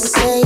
say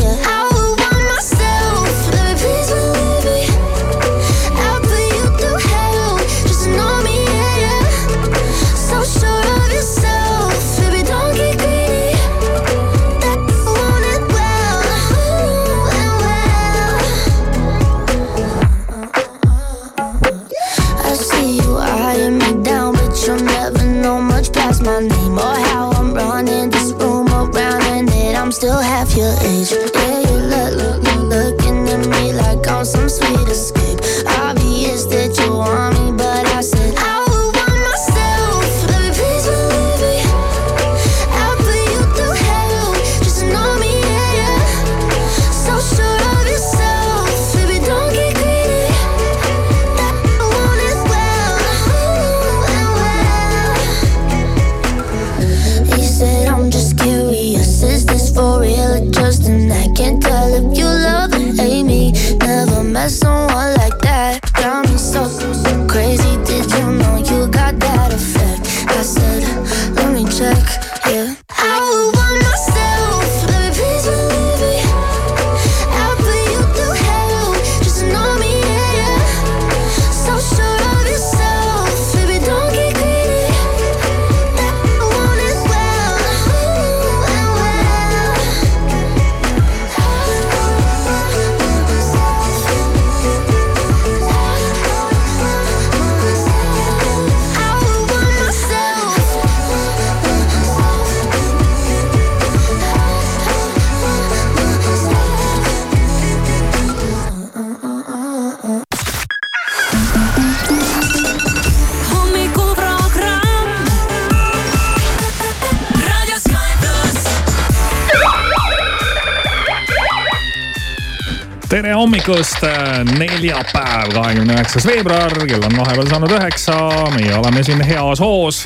tere hommikust, neljapäev, kahekümne üheksas veebruar, kell on vahepeal saanud üheksa, meie oleme siin heas hoos.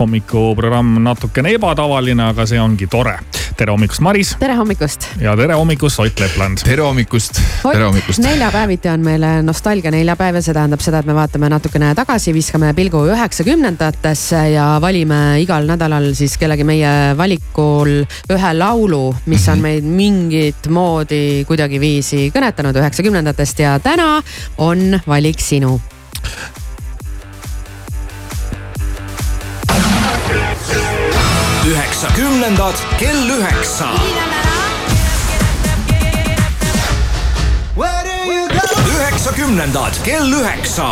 hommikuprogramm natukene ebatavaline, aga see ongi tore. Tere hommikust, Maris tere hommikust. ja tere hommikust, Ott Lepland. tere hommikust, tere hommikust. neljapäeviti on meil nostalgia neljapäev ja see tähendab seda, et me vaatame natukene tagasi, viskame pilgu üheksakümnendatesse ja valime igal nädalal siis kellegi meie valikul ühe laulu, mis on meid mingit moodi kuidagiviisi kõnetanud üheksakümnendatest ja täna on valik sinu. Üheksakümnendad kell üheksa. üheksakümnendad kell üheksa.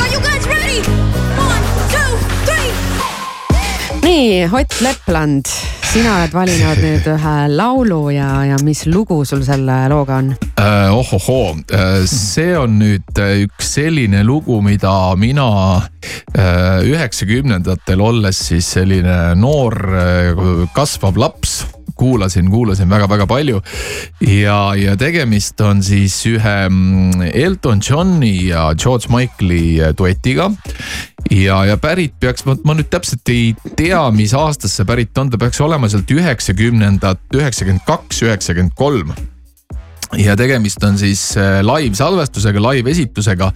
Are you guys ready? nii, Ott Lepland, sina oled valinud nüüd ühe laulu ja, ja mis lugu sul selle looga on? uh,. ohohoo uh,, see on nüüd uh, üks selline lugu, mida mina üheksakümnendatel olles siis selline noor uh, kasvav laps kuulasin, kuulasin väga-väga palju ja, ja tegemist on siis ühe mm, Elton Johni ja George Michael'i äh, duetiga. ja, ja pärit peaks, ma nüüd täpselt ei tea, mis aastast see pärit on, ta peaks olema sealt üheksakümnendat, üheksakümmend kaks, üheksakümmend kolm ja tegemist on siis äh, live salvestusega, live esitusega,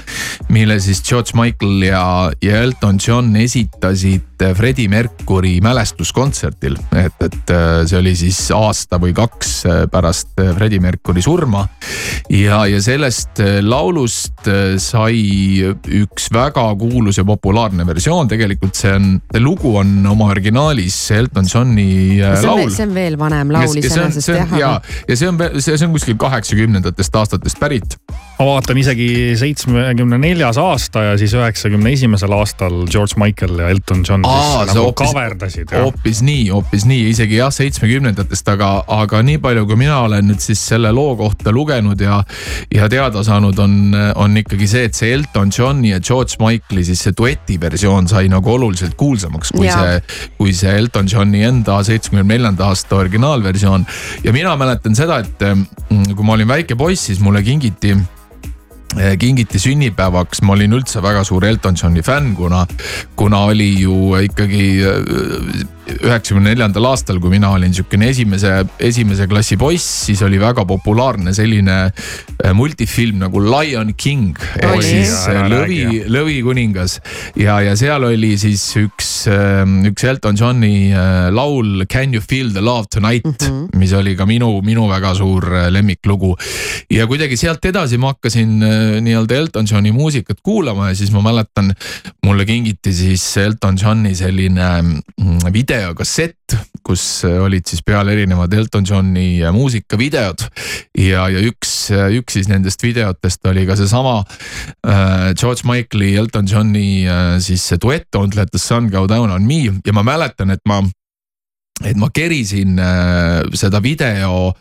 mille siis George Michael ja, ja Elton John esitasid Freddie Mercury mälestuskontserdil. et, et äh, see oli siis aasta või kaks äh, pärast äh, Freddie Mercury surma. ja, ja sellest laulust sai üks väga kuulus ja populaarne versioon, tegelikult see on, lugu on oma originaalis Elton Johni see on, laul see on veel vanem laul ja see on, iseenesest see jah ja, ja see on, see, see on kuskil kaheksakümnendatest aastatest pärit. ma vaatan isegi seitsmekümne neljas aasta ja siis üheksakümne esimesel aastal George Michael ja Elton John Aa, see nagu hoopis- kaverdasid hoopis nii, hoopis nii, isegi jah, seitsmekümnendatest, aga, aga nii palju, kui mina olen nüüd siis selle loo kohta lugenud ja, ja teada saanud, on, on ikkagi see, et see Elton Johni ja George Michael'i siis see dueti versioon sai nagu oluliselt kuulsamaks, kui Jaa. see, kui see Elton Johni enda seitsmekümne neljanda aasta originaalversioon. ja mina mäletan seda, et mm, kui ma olin väike poiss, siis mulle kingiti kingiti sünnipäevaks, ma olin üldse väga suur Elton Johni fänn, kuna, kuna oli ju ikkagi eh, üheksakümne neljandal aastal, kui mina olin sihukene esimese, esimese klassi poiss, siis oli väga populaarne selline äh, multifilm nagu Lion King ehk siis äh, lõvi lõvikuningas. ja, ja seal oli siis üks, üks Elton Johni äh, laul Can you feel the love tonight mm, -hmm. mis oli ka minu, minu väga suur lemmiklugu. ja kuidagi sealt edasi ma hakkasin nii-öelda Elton Johni muusikat kuulama ja siis ma mäletan, mulle kingiti siis Elton Johni selline mm, videokassett, kus äh, olid siis peal erinevad Elton Johni äh, muusikavideod. ja, ja üks, üks siis nendest videotest oli ka seesama äh, George Michael'i, Elton Johni äh, siis see duett Don't let the sun go down on me ja ma mäletan, et ma et ma kerisin äh, seda video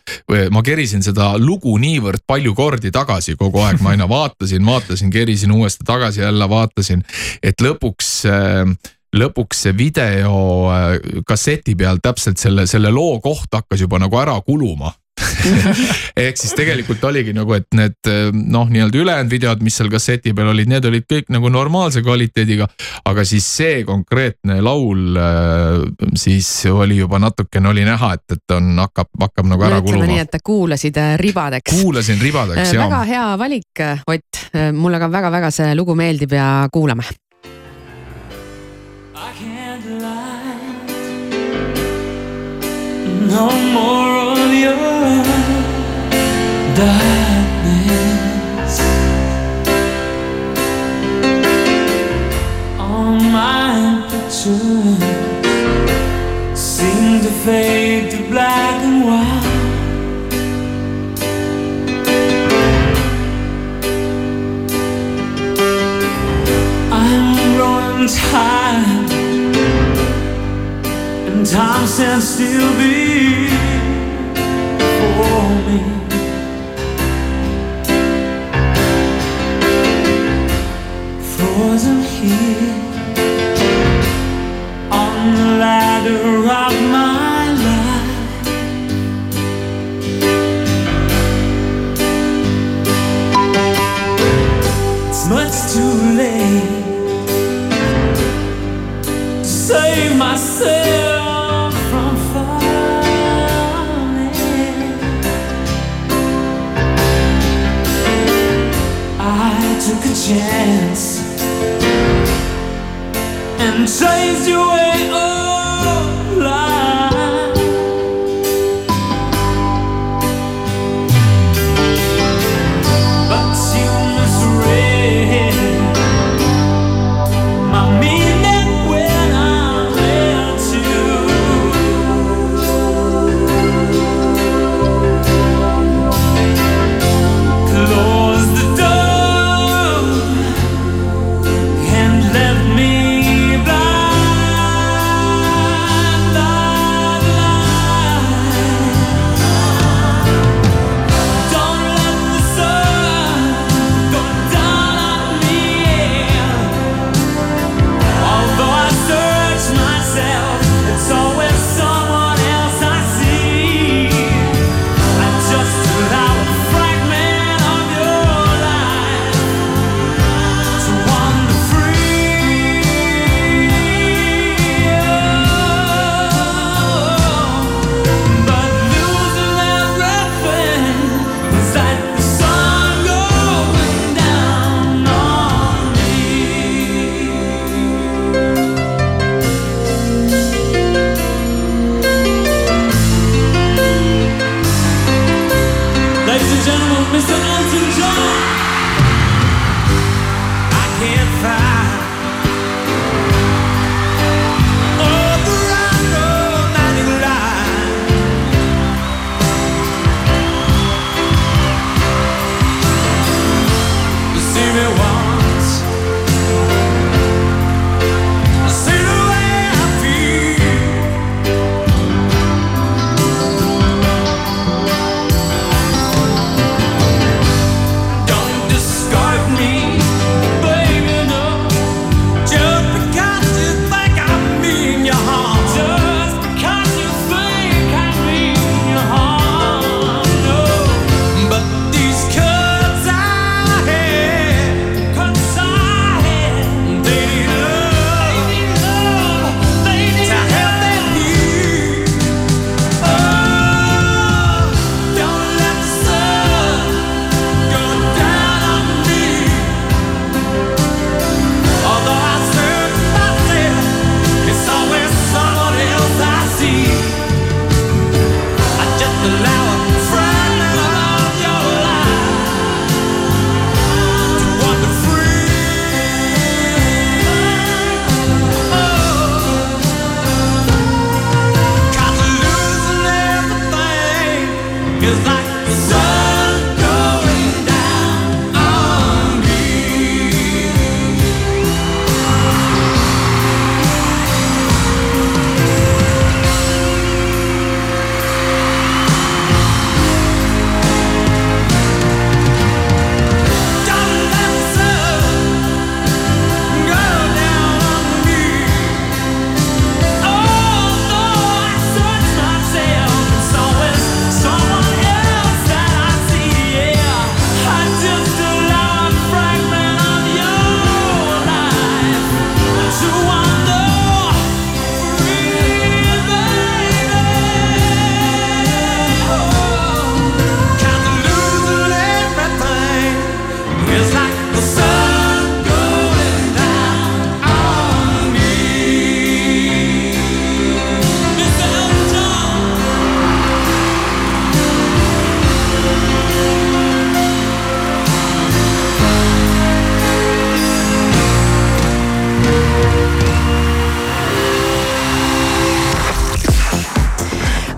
ma kerisin seda lugu niivõrd palju kordi tagasi kogu aeg, ma aina vaatasin, vaatasin, kerisin uuesti tagasi, jälle vaatasin, et lõpuks äh, lõpuks see video äh, kasseti peal täpselt selle, selle loo koht hakkas juba nagu ära kuluma ehk siis tegelikult oligi nagu, et need äh, noh, nii-öelda ülejäänud videod, mis seal kasseti peal olid, need olid kõik nagu normaalse kvaliteediga. aga siis see konkreetne laul äh, siis oli juba natukene oli näha, et, et on, hakkab, hakkab nagu ära ütleme nii, kuluma. et kuulasid äh, ribadeks. kuulasin ribadeks väga ja hea valik, Ott, mulle ka väga-väga see lugu meeldib ja kuulame. I can't lie. No more of your darkness. All my pictures seem to fade to black and white. I'm growing tired, and time stands still before me. Frozen here on the ladder of my life. It's much too late to save myself chance and chase you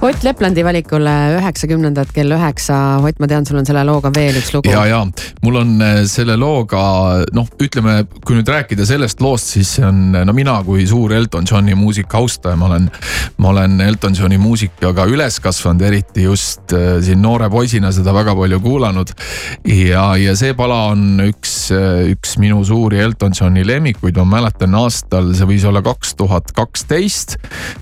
Ott Leplandi valikule üheksakümnendad kell üheksa. Ott, ma tean, sul on selle looga veel üks lugu. ja, ja mul on äh, selle looga noh, ütleme, kui nüüd rääkida sellest loost, siis see on no mina kui suur Elton Johni muusika austaja, ma olen, ma olen Elton Johni muusikaga üles kasvanud, eriti just äh, siin noore poisina seda väga palju kuulanud. ja, ja see pala on üks, äh, üks minu suuri Elton Johni lemmikuid, ma mäletan aastal, see võis olla kaks tuhat kaksteist,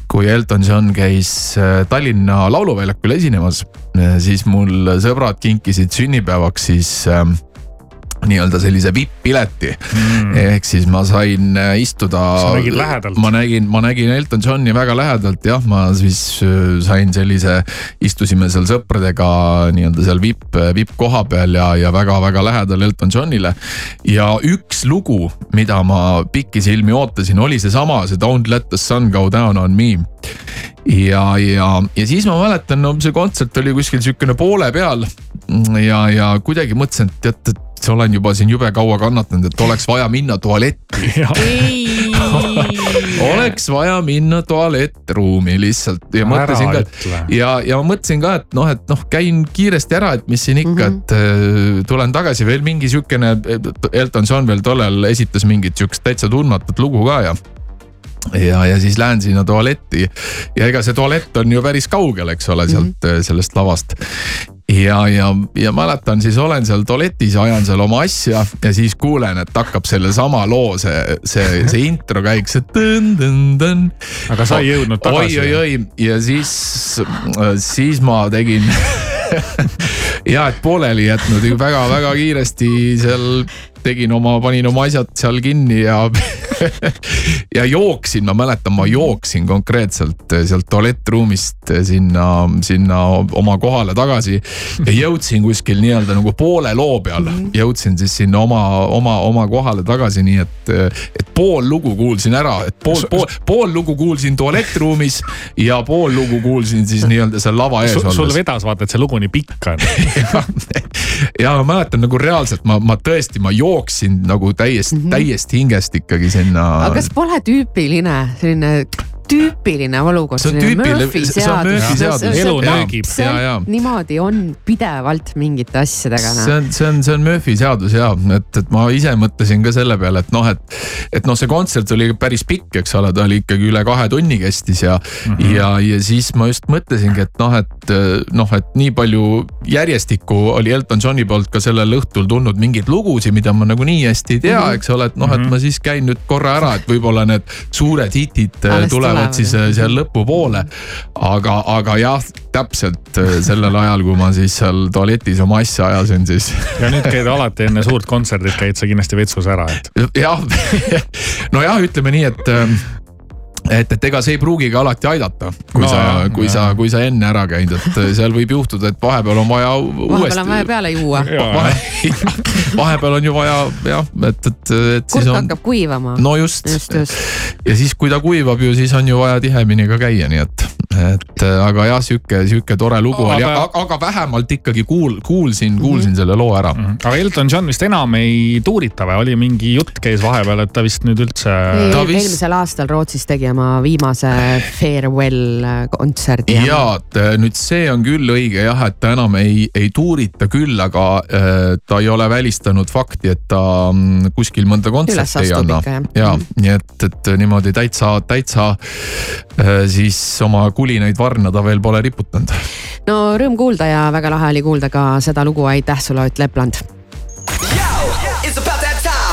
kui Elton John käis Tallinna Tallinna Lauluväljakul esinemas, siis mul sõbrad kinkisid sünnipäevaks siis äh, nii-öelda sellise vipp-pileti mm.. ehk siis ma sain äh, istuda. sa nägid lähedalt? ma nägin, ma nägin Elton Johni väga lähedalt jah, ma siis äh, sain sellise, istusime seal sõpradega nii-öelda seal vipp, vipp-koha peal ja, ja väga-väga lähedal Elton Johnile. ja üks lugu, mida ma pikisilmi ootasin, oli seesama, see Don't let the sun go down on me ja, ja, ja siis ma mäletan, no see kontsert oli kuskil sihukene poole peal. ja, ja kuidagi mõtlesin, et tead, et olen juba siin jube kaua kannatanud, et oleks vaja minna tualetti. Oleks vaja minna tualettruumi lihtsalt. Ja mõtlesin ka, et ja, ja ma mõtlesin ka, et noh, et noh, käin kiiresti ära, et mis siin ikka mm, -hmm. et äh, tulen tagasi. Veel mingi sihukene, Elton John veel tollal esitas mingit sihukest täitsa tundmatut lugu ka ja ja, ja siis lähen sinna tualetti. Ja ega see tualett on ju päris kaugel, eks ole, sealt mm -hmm. sellest lavast ja, ja, ja mäletan, siis olen seal tualetis, ajan seal oma asja ja siis kuulen, et hakkab sellesama loo see, see, see intro käik, see tõn-tõn-tõn. aga sa ei jõudnud tagasi? oi-oi-oi ja siis, siis ma tegin ja, et pooleli jätnud väga-väga kiiresti seal tegin oma, panin oma asjad seal kinni ja ja jooksin, ma mäletan, ma jooksin konkreetselt sealt tualettruumist sinna, sinna oma kohale tagasi. ja jõudsin kuskil nii-öelda nagu poole loo peal, mhm. jõudsin siis sinna oma, oma, oma kohale tagasi, nii et, et pool lugu kuulsin ära, et pool, pool, pool lugu kuulsin tualettruumis ja pool lugu kuulsin siis nii-öelda seal lava ees olles. sul vedas vaata, et see lugu nii pikk on ja ma mäletan nagu reaalselt ma, ma tõesti, ma jooksin nagu täiesti mm, -hmm. täiesti hingest ikkagi sinna. aga kas pole tüüpiline selline tüüpiline olukord. see on tüüpiline, see on Murphy seadus. elu nöögib. niimoodi on pidevalt mingite asjadega. see on, see on, see on Murphy seadus ja, et, et ma ise mõtlesin ka selle peale, et noh, et. et noh, see kontsert oli päris pikk, eks ole, ta oli ikkagi üle kahe tunni kestis ja mm, -hmm. ja, ja siis ma just mõtlesingi, et noh, et noh, et nii palju järjestikku oli Elton Johni poolt ka sellel õhtul tulnud mingeid lugusid, mida ma nagu nii hästi ei tea mm, -hmm. eks ole, et noh, et mhm. ma siis käin nüüd korra ära, et võib-olla need suured hitid tulevad tulevad siis äh, seal lõpupoole. aga, aga jah, täpselt äh, sellel ajal, kui ma siis seal tualetis oma asja ajasin, siis. ja nüüd käid alati enne suurt kontserdit, käid sa kindlasti vetsus ära, et. jah, nojah, ütleme nii, et ähm, et, et ega see ei pruugigi alati aidata, kui no, sa, kui jah. sa, kui sa enne ära käid, et seal võib juhtuda, et vahepeal on vaja uuesti. vahepeal on vaja peale juua. vahepeal on ju vaja jah, et, et, et. kurk on... hakkab kuivama. no just, just, just.. ja siis, kui ta kuivab ju, siis on ju vaja tihemini ka käia, nii et, et aga jah, sihuke, sihuke tore lugu aga... oli, aga vähemalt ikkagi kuul-, kuulsin, kuulsin mm -hmm. selle loo ära mm. -hmm. aga Elton John vist enam ei tuurita või, oli mingi jutt käis vahepeal, et ta vist nüüd üldse. Vist... eelmisel aastal Rootsis tegi tema viimase farewell kontserdi. ja, et äh, nüüd see on küll õige jah, et ta enam ei, ei tuurita küll, aga äh, ta ei ole välistanud fakti, et ta mm, kuskil mõnda kontserti ei anna. ja, nii et, et niimoodi täitsa, täitsa äh, siis oma kulinaid varna ta veel pole riputanud. no rõõm kuulda ja väga lahe oli kuulda ka seda lugu Aitäh sulle, Ott Lepland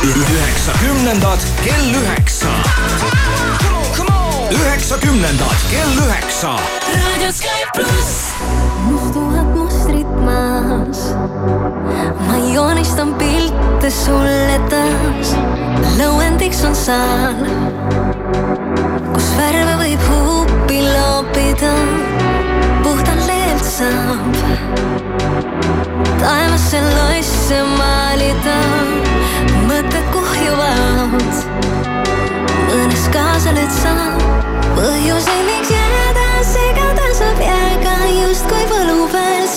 üheksakümnendad kell üheksa üheksakümnendad kell üheksa. raadio Sky pluss. mustuvad mustrid maas. ma joonistan pilte sulle taas. lõuendiks on saal, kus värve võib huupi loopida. puhtalt leelt saab taevasse loisse maalida. mõtted kuhjuvad mõnes kaasa nüüd saab põhjuseid, miks jääda segada saab jääga justkui võlu peal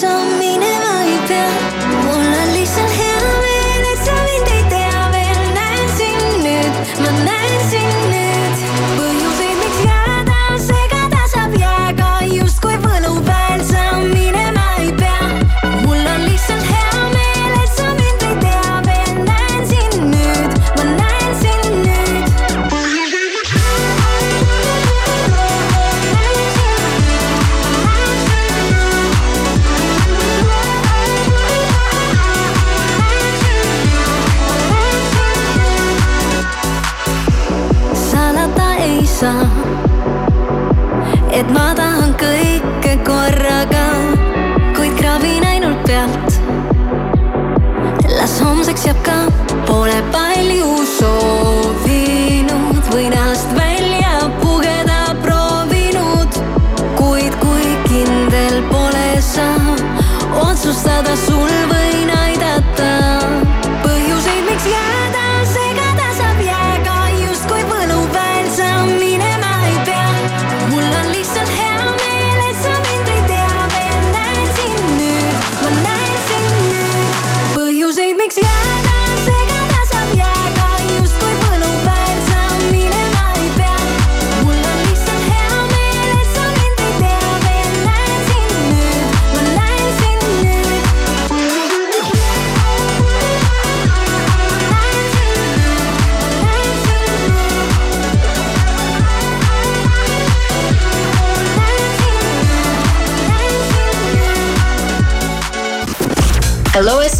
sa, et ma tahan kõike korraga, kuid kraabin ainult pealt. las homseks jääb ka, pole palju soovinud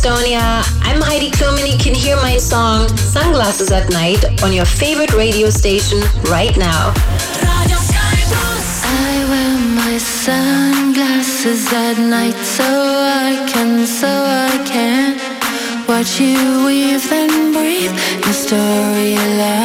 Estonia. I'm Heidi Klum, and you can hear my song Sunglasses at Night on your favorite radio station right now. I wear my sunglasses at night so I can, so I can watch you weave and breathe your storylines.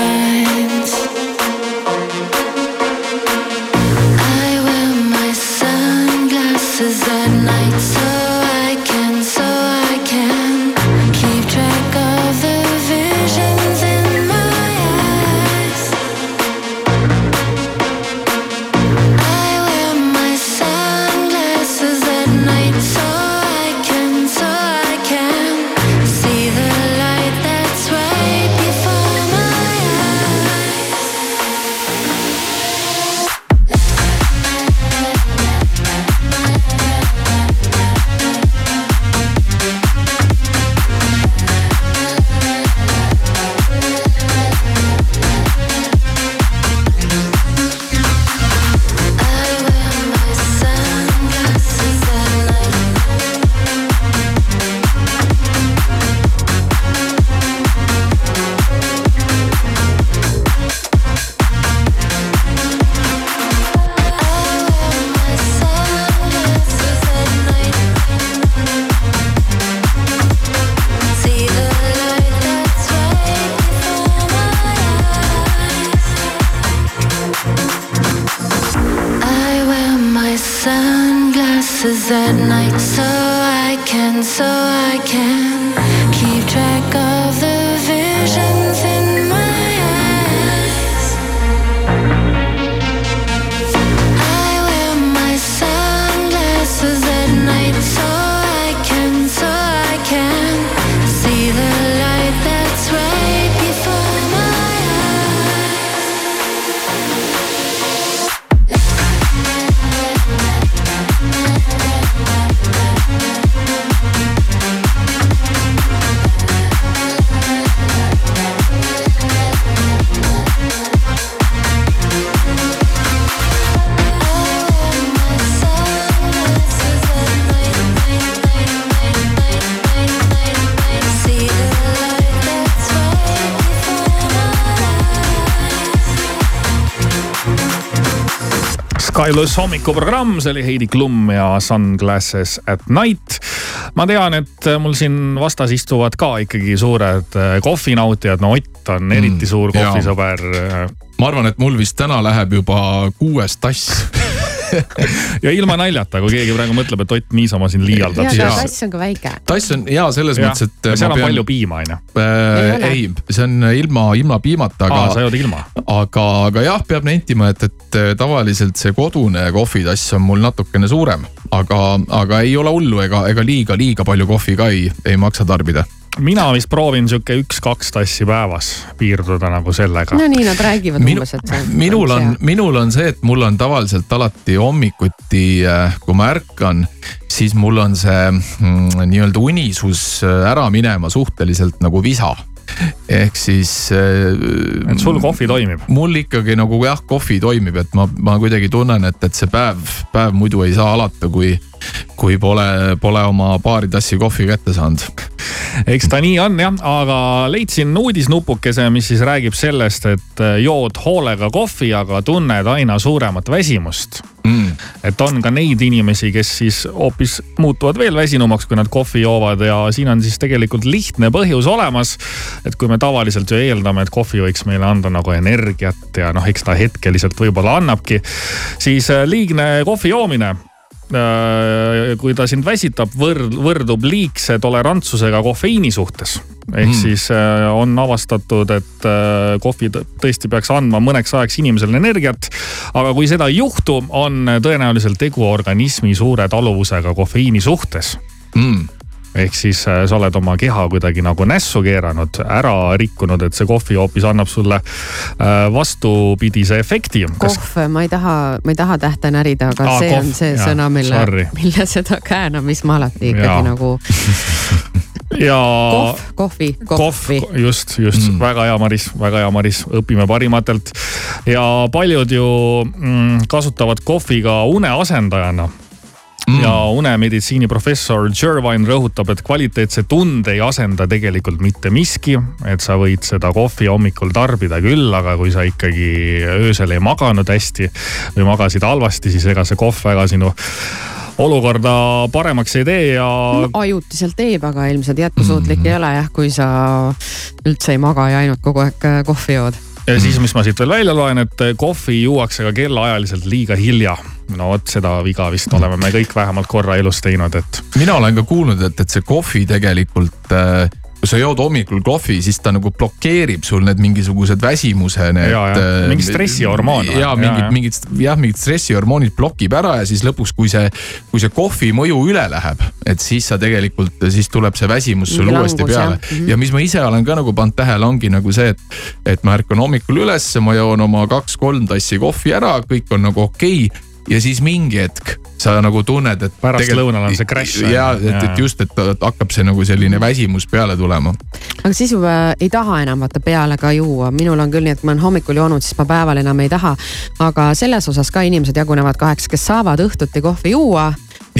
Skylus hommikuprogramm, see oli Heidi Klum ja Sunglasses at night. ma tean, et mul siin vastas istuvad ka ikkagi suured äh, kohvinautijad, no Ott on eriti suur jaa. kohvisõber. ma arvan, et mul vist täna läheb juba kuues tass. ja ilma naljata, kui keegi praegu mõtleb, et Ott niisama siin liialdab. ja, aga tass on ka väike. tass on hea selles mõttes, et. seal on palju piima, onju. äh, ole. ei, see on ilma, ilma piimata, aa, sa aga, jood ilma. aga, aga jah, peab nentima, et, et tavaliselt see kodune kohvitass on mul natukene suurem, aga, aga ei ole hullu ega, ega liiga, liiga palju kohvi ka ei, ei maksa tarbida. Mina vist proovin sihuke üks-kaks tassi päevas piirduda nagu sellega. no nii nad räägivad minu umbes, et see. minul on, minul on see, et mul on tavaliselt alati hommikuti, kui ma ärkan, siis mul on see mm, nii-öelda unisus äh, ära minema suhteliselt nagu visa. ehk siis. et sul kohvi toimib? mul ikkagi nagu jah, kohvi toimib, et ma, ma kuidagi tunnen, et, et see päev, päev muidu ei saa alata, kui kui pole, pole oma paari tassi kohvi kätte saanud. Eks ta nii on jah, aga leidsin uudisnupukese, mis siis räägib sellest, et äh, jood hoolega kohvi, aga tunned aina suuremat väsimust. Mm.. et on ka neid inimesi, kes siis hoopis muutuvad veel väsinumaks, kui nad kohvi joovad ja siin on siis tegelikult lihtne põhjus olemas. et kui me tavaliselt ju eeldame, et kohvi võiks meile anda nagu energiat ja noh, eks ta hetkeliselt võib-olla annabki, siis äh, liigne kohvi joomine kui ta sind väsitab, võrd-, võrdub liigse tolerantsusega kofeiini suhtes. ehk mm. siis äh, on avastatud, et äh, kohvi tõesti peaks andma mõneks ajaks inimesele energiat. aga kui seda ei juhtu, on tõenäoliselt tegu organismi suure taluvusega kofeiini suhtes mm ehk siis äh, sa oled oma keha kuidagi nagu nässu keeranud, ära rikkunud, et see kohvi hoopis annab sulle äh, vastupidise efekti. kohv, ma ei taha, ma ei taha tähte närida, aga Aa, see kohv, on see ja, sõna, mille, mille seda käänamist ma alati ikkagi ja. nagu ja. kohv, kohvi, kohvi. just, just mm. väga hea, Maris, väga hea, Maris, õpime parimatelt. ja paljud ju mm, kasutavad kohvi ka une asendajana mm. ja unemeditsiini professor Jervine rõhutab, et kvaliteetse tunde ei asenda tegelikult mitte miski. et sa võid seda kohvi hommikul tarbida küll, aga kui sa ikkagi öösel ei maganud hästi või magasid halvasti, siis ega see kohv väga sinu olukorda paremaks ei tee ja. ajutiselt teeb, aga ilmselt jätkusuutlik mm ei ole jah, kui sa üldse ei maga ja ainult kogu aeg äh, kohvi jood. Ja siis, mis ma siit veel välja loen, et kohvi juuakse ka kellaajaliselt liiga hilja no vot seda viga vist oleme me kõik vähemalt korra elus teinud, et. mina olen ka kuulnud, et, et see kohvi tegelikult äh, kui sa jood hommikul kohvi, siis ta nagu blokeerib sul need mingisugused väsimuse need. Äh, mingi stressihormoon. ja mingid, mingid jah, mingid stressihormoonid blokib ära ja siis lõpuks, kui see, kui see kohvi mõju üle läheb, et siis sa tegelikult, siis tuleb see väsimus sul uuesti peale. Mm -hmm. ja mis ma ise olen ka nagu pannud tähele, ongi nagu see, et, et ma ärkan hommikul üles, ma joon oma kaks-kolm tassi kohvi ära, kõik on nagu okei okay ja siis mingi hetk sa nagu tunned, et. pärastlõunal on see crash. ja, et, et just, et hakkab see nagu selline väsimus peale tulema. aga siis juba ei taha enam vaata peale ka juua, minul on küll nii, et ma olen hommikul joonud, siis ma päeval enam ei taha. aga selles osas ka inimesed jagunevad kaheks, kes saavad õhtuti kohvi juua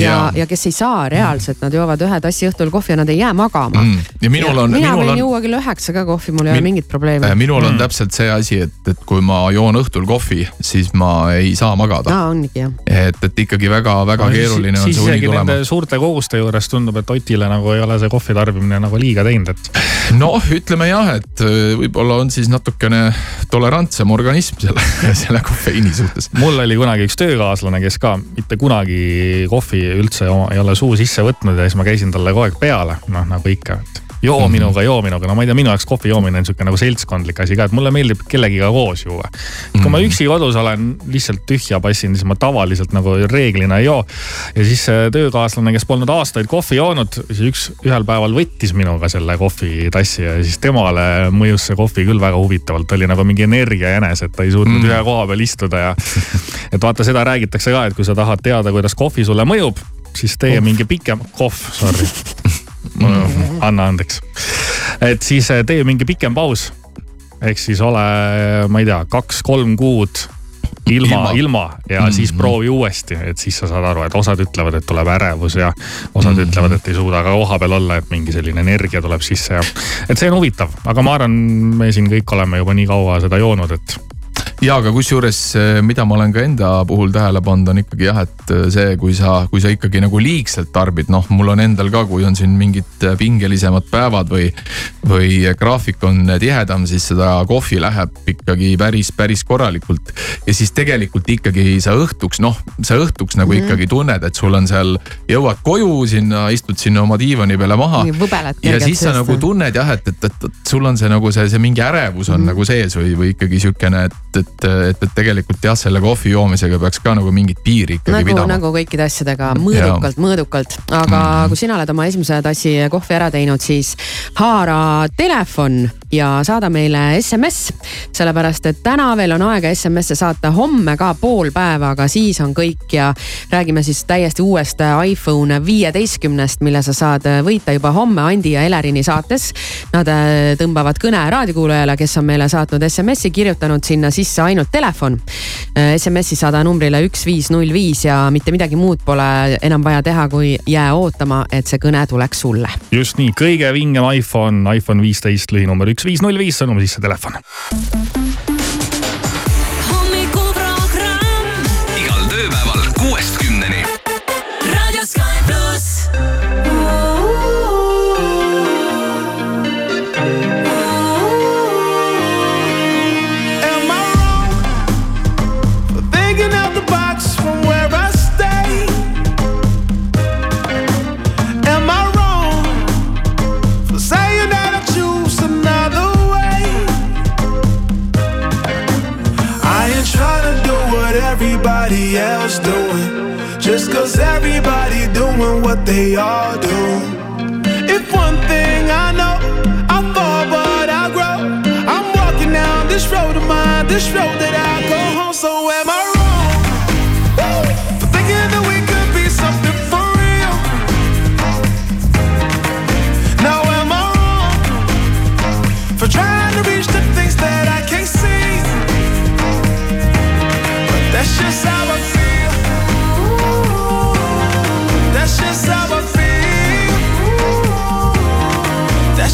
ja, ja kes ei saa reaalselt, nad joovad ühe tassi õhtul kohvi ja nad ei jää magama mm.. ja minul on. mina võin on... juua kell üheksa ka kohvi, mul ei ole mingit probleemi. Äh, minul on mm. täpselt see asi, et, et kui ma joon õhtul kohvi, siis ma ei saa magada. aa, ongi jah. et, et ikkagi väga-väga no, keeruline siis, on see uni tulema. suurte koguste juures tundub, et Otile nagu ei ole see kohvi tarbimine nagu liiga teinud, et. noh, ütleme jah, et äh, võib-olla on siis natukene tolerantsem organism selle, selle kofeiini suhtes. mul oli kunagi üks töökaaslane, kes ka mitte kunagi kohvi üldse ei ole suu sisse võtnud ja siis ma käisin talle kogu aeg peale, noh nagu ikka, et joo mhm. minuga, joo minuga, no ma ei tea, minu jaoks kohvi joomine on sihuke nagu seltskondlik asi ka, et mulle meeldib kellegiga koos juua. kui ma mhm. üksi kodus olen, lihtsalt tühja passin, siis ma tavaliselt nagu reeglina ei joo. ja siis töökaaslane, kes polnud aastaid kohvi joonud, siis üks, ühel päeval võttis minuga selle kohvitassi ja siis temale mõjus see kohvi küll väga huvitavalt, oli nagu mingi energiajänes, et ta ei suutnud mm. ühe koha peal istuda ja. et vaata, seda räägitakse ka, et kui sa tahad teada, kuidas kohvi sulle mõjub, siis tee mingi pikem, kohv, sorry mm.. anna andeks. et siis eh, tee mingi pikem paus. ehk siis ole, ma ei tea, kaks-kolm kuud ilma, ilma, ilma ja mm -hmm. siis proovi uuesti, et siis sa saad aru, et osad ütlevad, et tuleb ärevus ja osad mm -hmm. ütlevad, et ei suuda ka koha peal olla, et mingi selline energia tuleb sisse ja. et see on huvitav, aga ma arvan, me siin kõik oleme juba nii kaua seda joonud, et ja aga kusjuures, eh, mida ma olen ka enda puhul tähele pannud, on ikkagi jah, et eh, see, kui sa, kui sa ikkagi nagu liigselt tarbid, noh, mul on endal ka, kui on siin mingid eh, pingelisemad päevad või, või graafik on tihedam, siis seda kohvi läheb ikkagi päris, päris korralikult. ja siis tegelikult ikkagi sa õhtuks, noh, sa õhtuks nagu mm -hmm. ikkagi tunned, et sul on seal, jõuad koju sinna, istud sinna oma diivani peale maha. ja siis sa nagu tunned jah, et, et, et, et sul on see nagu see, see mingi ärevus on mm -hmm. nagu sees või, või ikkagi sihukene, et, et et, et, et tegelikult jah, selle kohvi joomisega peaks ka nagu mingit piiri ikkagi nagu, pidama. nagu kõikide asjadega mõõdukalt, mõõdukalt. aga mm. kui sina oled oma esimese tassi kohvi ära teinud, siis haara telefon ja saada meile SMS. sellepärast, et täna veel on aega SMS-e saata, homme ka pool päeva, aga siis on kõik ja räägime siis täiesti uuest iPhone viieteistkümnest, mille sa saad võita juba homme Andi ja Elerini saates. Nad äh, tõmbavad kõne raadiokuulajale, kes on meile saatnud SMS-i, kirjutanud sinna sisse antakse ainult telefon. Äh, SMS-i saada numbrile üks, viis, null, viis ja mitte midagi muud pole enam vaja teha, kui jää ootama, et see kõne tuleks sulle. just nii, kõige vingem iPhone, iPhone viisteist lühinumber üks, viis, null, viis, sõnum sisse telefon. chaotic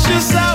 Just hour.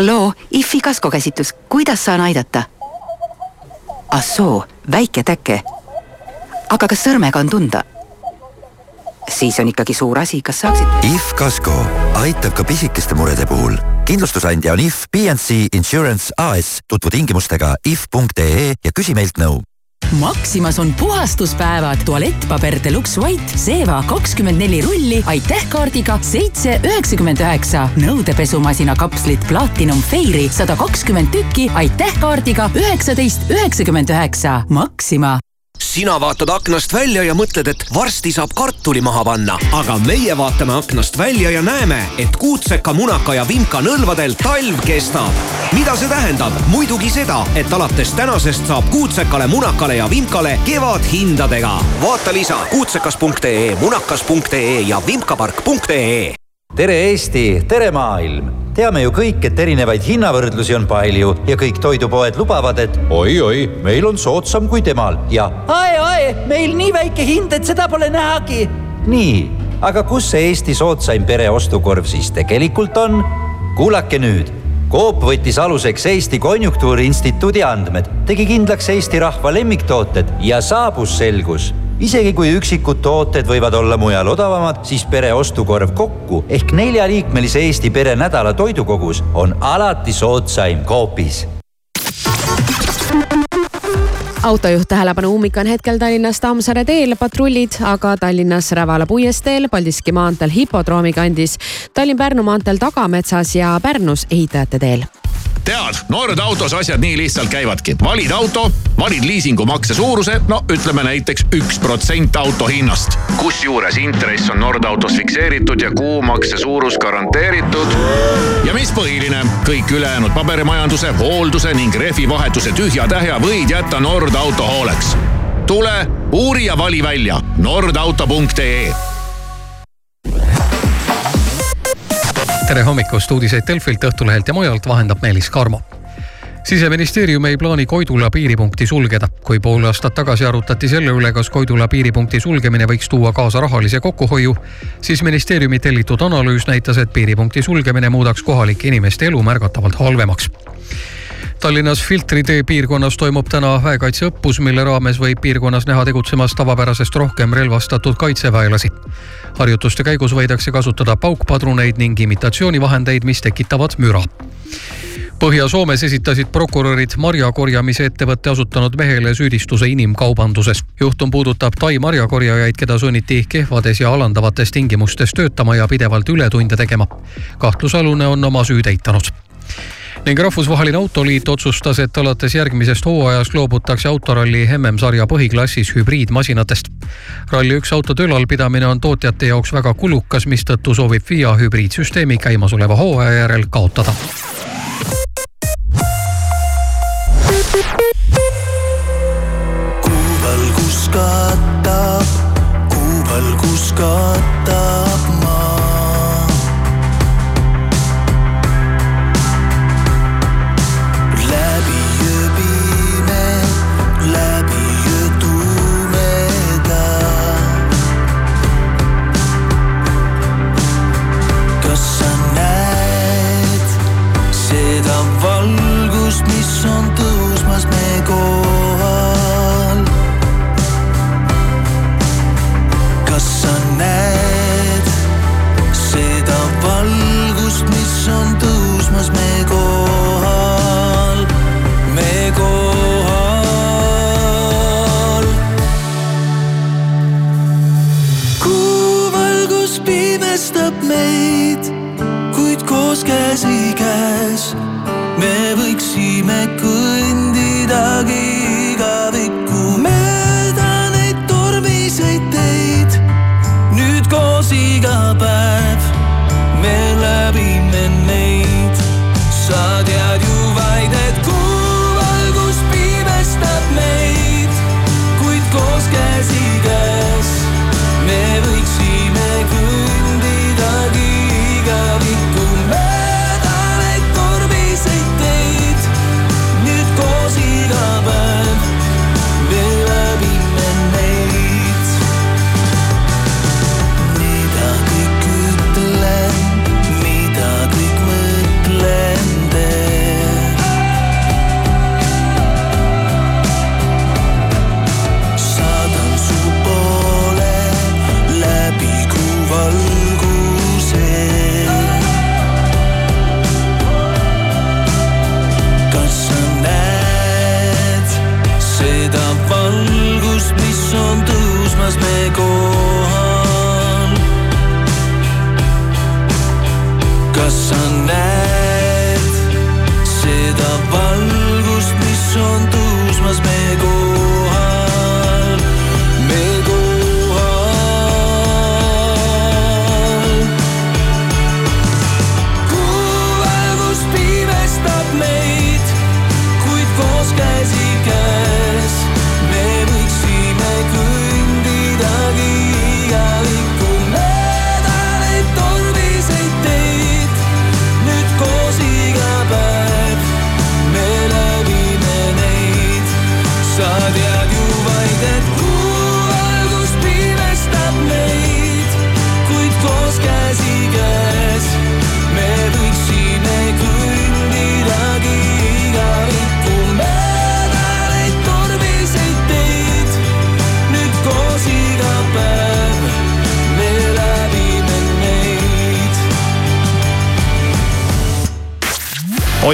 halloo, IFFi kaskokäsitlus, kuidas saan aidata? ah soo, väike täke. aga kas sõrmega on tunda? siis on ikkagi suur asi, kas saaksid? IF Kasko aitab ka pisikeste murede puhul. kindlustusandja on IF PNC Insurance AS. tutvu tingimustega if.ee ja küsi meilt nõu Maximas on puhastuspäevad, tualettpaber Deluxe White, seeva kakskümmend neli rulli, aitäh kaardiga seitse üheksakümmend üheksa. nõudepesumasina kapslid Platinum Fairy sada kakskümmend tükki, aitäh kaardiga üheksateist üheksakümmend üheksa. Maxima sina vaatad aknast välja ja mõtled, et varsti saab kartuli maha panna. aga meie vaatame aknast välja ja näeme, et kuutseka, munaka ja vimka nõlvadel talv kestab. mida see tähendab? muidugi seda, et alates tänasest saab kuutsekale, munakale ja vimkale kevadhindadega. vaata lisa kuutsekas.ee, munakas.ee ja vimkapark.ee tere Eesti, tere maailm teame ju kõik, et erinevaid hinnavõrdlusi on palju ja kõik toidupoed lubavad, et oi-oi, meil on soodsam kui temal ja ai-ai, meil nii väike hind, et seda pole nähagi. nii, aga kus see Eesti soodsaim pereostukorv siis tegelikult on? kuulake nüüd Coop võttis aluseks Eesti Konjunktuuriinstituudi andmed, tegi kindlaks Eesti rahva lemmiktooted ja saabus selgus. Isegi kui üksikud tooted võivad olla mujal odavamad, siis pere ostukorv kokku ehk neljaliikmelise Eesti pere nädala toidukogus on alati soodsaim Coopis autojuht tähelepanu, ummik on hetkel Tallinnas Tammsaare teel, patrullid aga Tallinnas Rävala puiesteel, Paldiski maanteel hipodroomi kandis, Tallinn-Pärnu maanteel Tagametsas ja Pärnus ehitajate teel tead, Nord autos asjad nii lihtsalt käivadki. valid auto, valid liisingumakse suuruse, no ütleme näiteks üks protsent auto hinnast. kusjuures intress on Nord autos fikseeritud ja kuumakse suurus garanteeritud. ja mis põhiline, kõik ülejäänud paberimajanduse, hoolduse ning rehvivahetuse tühja-tähja võid jätta Nord auto hooleks. tule, uuri ja vali välja nordauto.ee tere hommikust, uudiseid Delfilt, Õhtulehelt ja mujalt vahendab Meelis Karmo siseministeerium ei plaani Koidula piiripunkti sulgeda. kui pool aastat tagasi arutati selle üle, kas Koidula piiripunkti sulgemine võiks tuua kaasa rahalise kokkuhoiu, siis ministeeriumi tellitud analüüs näitas, et piiripunkti sulgemine muudaks kohalike inimeste elu märgatavalt halvemaks Tallinnas Filtri tee piirkonnas toimub täna väekaitseõppus, mille raames võib piirkonnas näha tegutsemas tavapärasest rohkem relvastatud kaitseväelasi. harjutuste käigus võidakse kasutada paukpadruneid ning imitatsioonivahendeid, mis tekitavad müra. Põhja-Soomes esitasid prokurörid marjakorjamise ettevõtte asutanud mehele süüdistuse inimkaubanduses. juhtum puudutab Tai marjakorjajaid, keda sunniti kehvades ja alandavates tingimustes töötama ja pidevalt ületunde tegema. kahtlusalune on oma süüd eitanud ning Rahvusvaheline Autoliit otsustas, et alates järgmisest hooajast loobutakse autoralli MM-sarja põhiklassis hübriidmasinatest. ralli üks autode ülalpidamine on tootjate jaoks väga kulukas, mistõttu soovib FIA hübriidsüsteemi käimasoleva hooaja järel kaotada. kuu valgus katab, kuu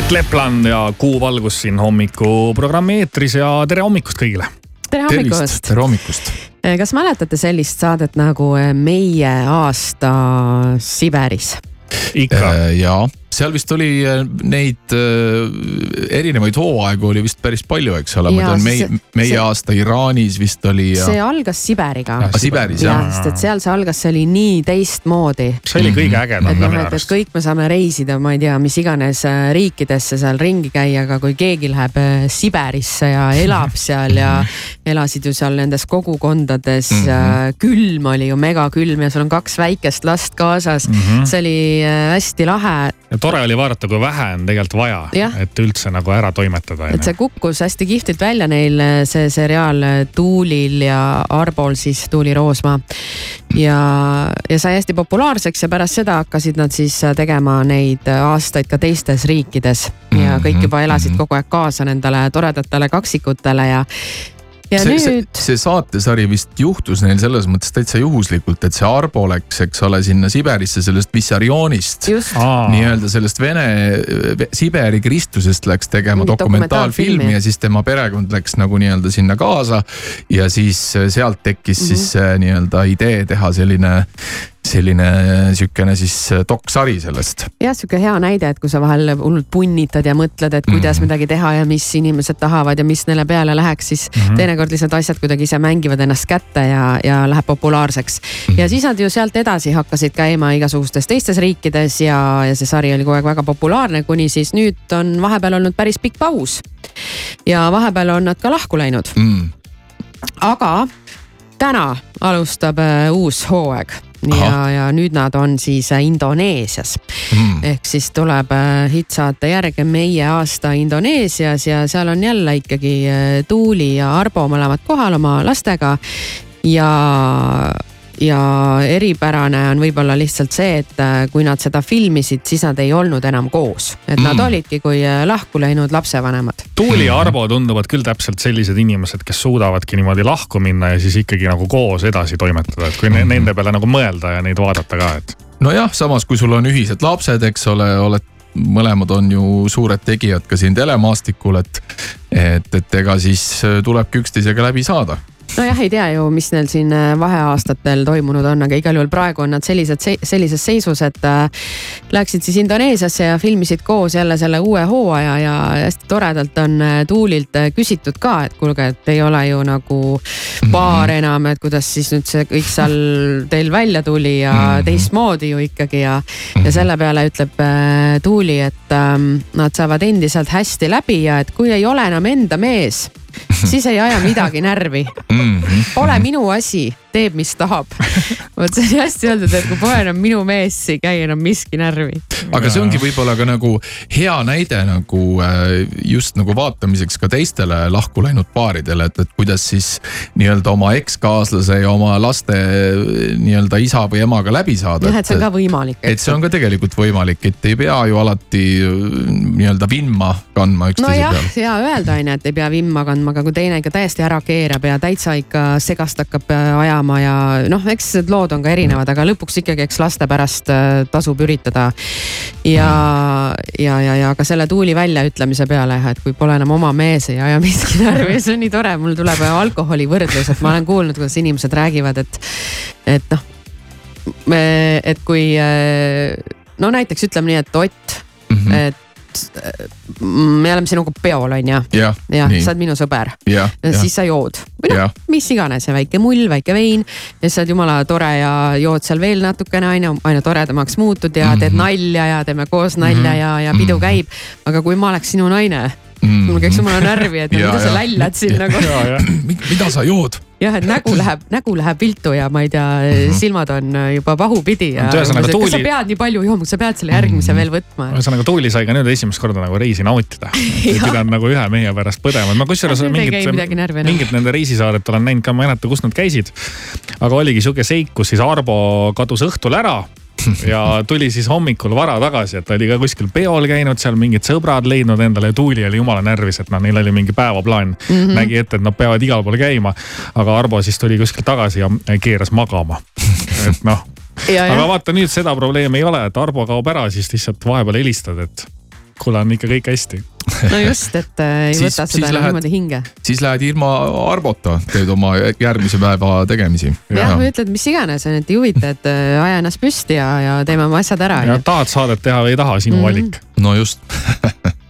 Ott Lepland ja Kuu valgus siin hommikuprogrammi eetris ja tere hommikust kõigile. tere hommikust. tere hommikust. kas mäletate sellist saadet nagu Meie aasta Siberis? ikka. ja seal vist oli äh, neid äh, erinevaid hooaegu oli vist päris palju, eks ole, ma tean meie, meie see, aasta Iraanis vist oli ja.... see algas Siberiga. Siberis jah ja,? sest et seal see algas, see oli nii teistmoodi. see oli kõige ägedam minu noh, arust. kõik me saame reisida, ma ei tea, mis iganes äh, riikidesse seal ringi käia, aga kui keegi läheb Siberisse ja elab seal ja elasid ju seal nendes kogukondades mm. -hmm. külm oli ju megakülm ja sul on kaks väikest last kaasas mm. -hmm. see oli hästi lahe ja tore oli vaadata, kui vähe on tegelikult vaja, et üldse nagu ära toimetada. et see kukkus hästi kihvtilt välja neil, see seriaal Tuulil ja Arbol siis, Tuuli Roosma. ja, ja sai hästi populaarseks ja pärast seda hakkasid nad siis tegema neid aastaid ka teistes riikides ja kõik juba elasid mhm. kogu aeg kaasa nendele toredatele kaksikutele ja ja see, nüüd. see, saatesari vist juhtus neil selles mõttes täitsa juhuslikult, et see Arbo läks, eks ole, sinna Siberisse sellest Vissarionist. nii-öelda sellest Vene, Siberi Kristusest läks tegema dokumentaalfilmi ja siis tema perekond läks nagu nii-öelda sinna kaasa. ja siis sealt tekkis mm -hmm. siis mhm. nii-öelda idee teha selline selline sihukene siis äh, dokksari sellest. jah, sihuke hea näide, et kui sa vahel hullult punnitad ja mõtled, et kuidas mm. midagi teha ja mis inimesed tahavad ja mis neile peale läheks, siis mm -hmm. teinekord lihtsalt asjad kuidagi ise mängivad ennast kätte ja, ja läheb populaarseks mm. -hmm. ja siis nad ju sealt edasi hakkasid käima igasugustes teistes riikides ja, ja see sari oli kogu aeg väga populaarne, kuni siis nüüd on vahepeal olnud päris pikk paus. ja vahepeal on nad ka lahku läinud mm.. aga täna alustab äh, uus hooaeg ja, ja nüüd nad on siis äh, Indoneesias. Mm.. ehk siis tuleb äh, hitsaate järge meie aasta Indoneesias ja seal on jälle ikkagi äh, Tuuli ja Arbo mõlemad kohal oma lastega. Ja ja eripärane on võib-olla lihtsalt see, et äh, kui nad seda filmisid, siis nad ei olnud enam koos, et mm. nad olidki kui äh, lahku läinud lapsevanemad. Tuuli ja Arvo tunduvad küll täpselt sellised inimesed, kes suudavadki niimoodi lahku minna ja siis ikkagi nagu koos edasi toimetada, et kui mm. nende peale nagu mõelda ja neid vaadata ka, et. nojah, samas kui sul on ühised lapsed, eks ole, oled mõlemad on ju suured tegijad ka siin telemaastikul, et, et, et ega siis äh, tulebki üksteisega läbi saada nojah, ei tea ju, mis neil siin äh, vaheaastatel toimunud on, aga igal juhul praegu on nad sellised, sellises seisus, et äh, läksid siis Indoneesiasse ja filmisid koos jälle selle uue hooaja ja hästi toredalt on äh, Tuulilt küsitud ka, et kuulge, et ei ole ju nagu paar mhm. enam, et kuidas siis nüüd see kõik seal teil välja tuli ja mhm. teistmoodi ju ikkagi ja, ja mhm. selle peale ütleb Tuuli, et ähm, nad saavad endiselt hästi läbi ja et kui ei ole enam enda mees siis ei aja midagi närvi mm. -hmm. Pole minu asi, teeb, mis tahab. vot see on hästi öeldud, et kui pole enam minu mees, ei käi enam miski närvi. aga see ongi võib-olla ka nagu hea näide nagu äh, just nagu vaatamiseks ka teistele lahku läinud paaridele, et, et kuidas siis nii-öelda oma ekskaaslase ja oma laste nii-öelda isa või emaga läbi saada. jah, et see on ka võimalik. et see on ka tegelikult võimalik, et ei pea ju alati nii-öelda vimma kandma üksteise no peal. hea öelda on ju, et ei pea vimma kandma, aga kui teine ikka täiesti ära keerab ja täitsa ikka segast hakkab äh, ajama ja noh, eks need lood on ka erinevad, aga lõpuks ikkagi, eks laste pärast äh, tasub üritada. ja, ja, ja, ja ka selle Tuuli väljaütlemise peale, et kui pole enam oma mees, ei aja miski närvi, see on nii tore, mul tuleb alkoholi võrdlus, et ma olen kuulnud, kuidas inimesed räägivad, et, et noh, et kui äh, no näiteks ütleme nii, et Ott mm, -hmm. et me oleme sinuga peol, on ju. jah ja, ja, sa oled minu sõber. ja, ja siis sa jood või noh, mis iganes ja väike mull, väike vein. ja sa oled jumala tore ja jood seal veel natukene on ju, aina toredamaks muutud ja mm -hmm. teed nalja ja teeme koos nalja mm -hmm. ja, ja pidu mhm. käib. aga kui ma oleks sinu naine mm., mul käiks jumala närvi, et ja, mida sa lällad siin nagu. mida sa jood? Jah, et nägu läheb, nägu läheb viltu ja ma ei tea mm, -hmm. silmad on äh, juba pahupidi ja. Tuuli... kas sa pead nii palju jooma, sa pead selle järgmise mm -hmm. veel võtma. ühesõnaga Tuuli sai ka nüüd esimest korda nagu reisi nautida. ei pidanud nagu ühe mehe pärast põdema, ma kusjuures mingit, mingit nende reisisaadet olen näinud ka, ma ei mäleta, kus nad käisid. aga oligi sihuke seik, kus siis Arbo kadus õhtul ära ja tuli siis hommikul vara tagasi, et ta oli ka kuskil peol käinud, seal mingid sõbrad leidnud endale ja Tuuli oli jumala närvis, et noh, neil oli mingi päevaplaan mm. -hmm. nägi ette, et nad peavad igal pool käima. aga Arbo siis tuli kuskilt tagasi ja keeras magama. et noh, aga vaata nüüd seda probleemi ei ole, et Arbo kaob ära, siis lihtsalt vahepeal helistad, et Mikul on ikka kõik hästi no just, et äh, ei Siis- võta siis seda lähed- niimoodi hinge. siis lähed ilma arvota, teed oma järgmise päeva tegemisi. jah, või ütled mis iganes, et ei huvita, et äh, aja ennast püsti ja, ja teeme oma asjad ära. ja tahad saadet teha või ei taha, sinu Mhm. valik. no just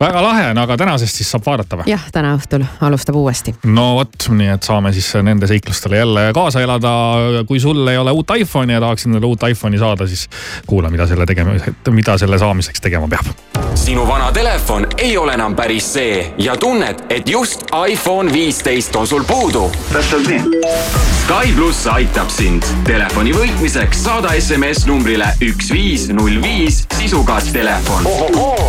väga lahe on, aga tänasest siis saab vaadata või? jah, täna õhtul alustab uuesti. no vot, nii et saame siis nende seiklustele jälle kaasa elada. kui sul ei ole uut iPhone'i ja tahaksid endale uut iPhone'i saada, siis kuula, mida selle tegemiseks, mida selle saamiseks tegema peab. sinu vana telefon ei ole enam päris see ja tunned, et just iPhone viisteist on sul puudu. täpselt nii. Sky pluss aitab sind telefoni võitmiseks saada SMS numbrile üks viis null viis sisuga telefon.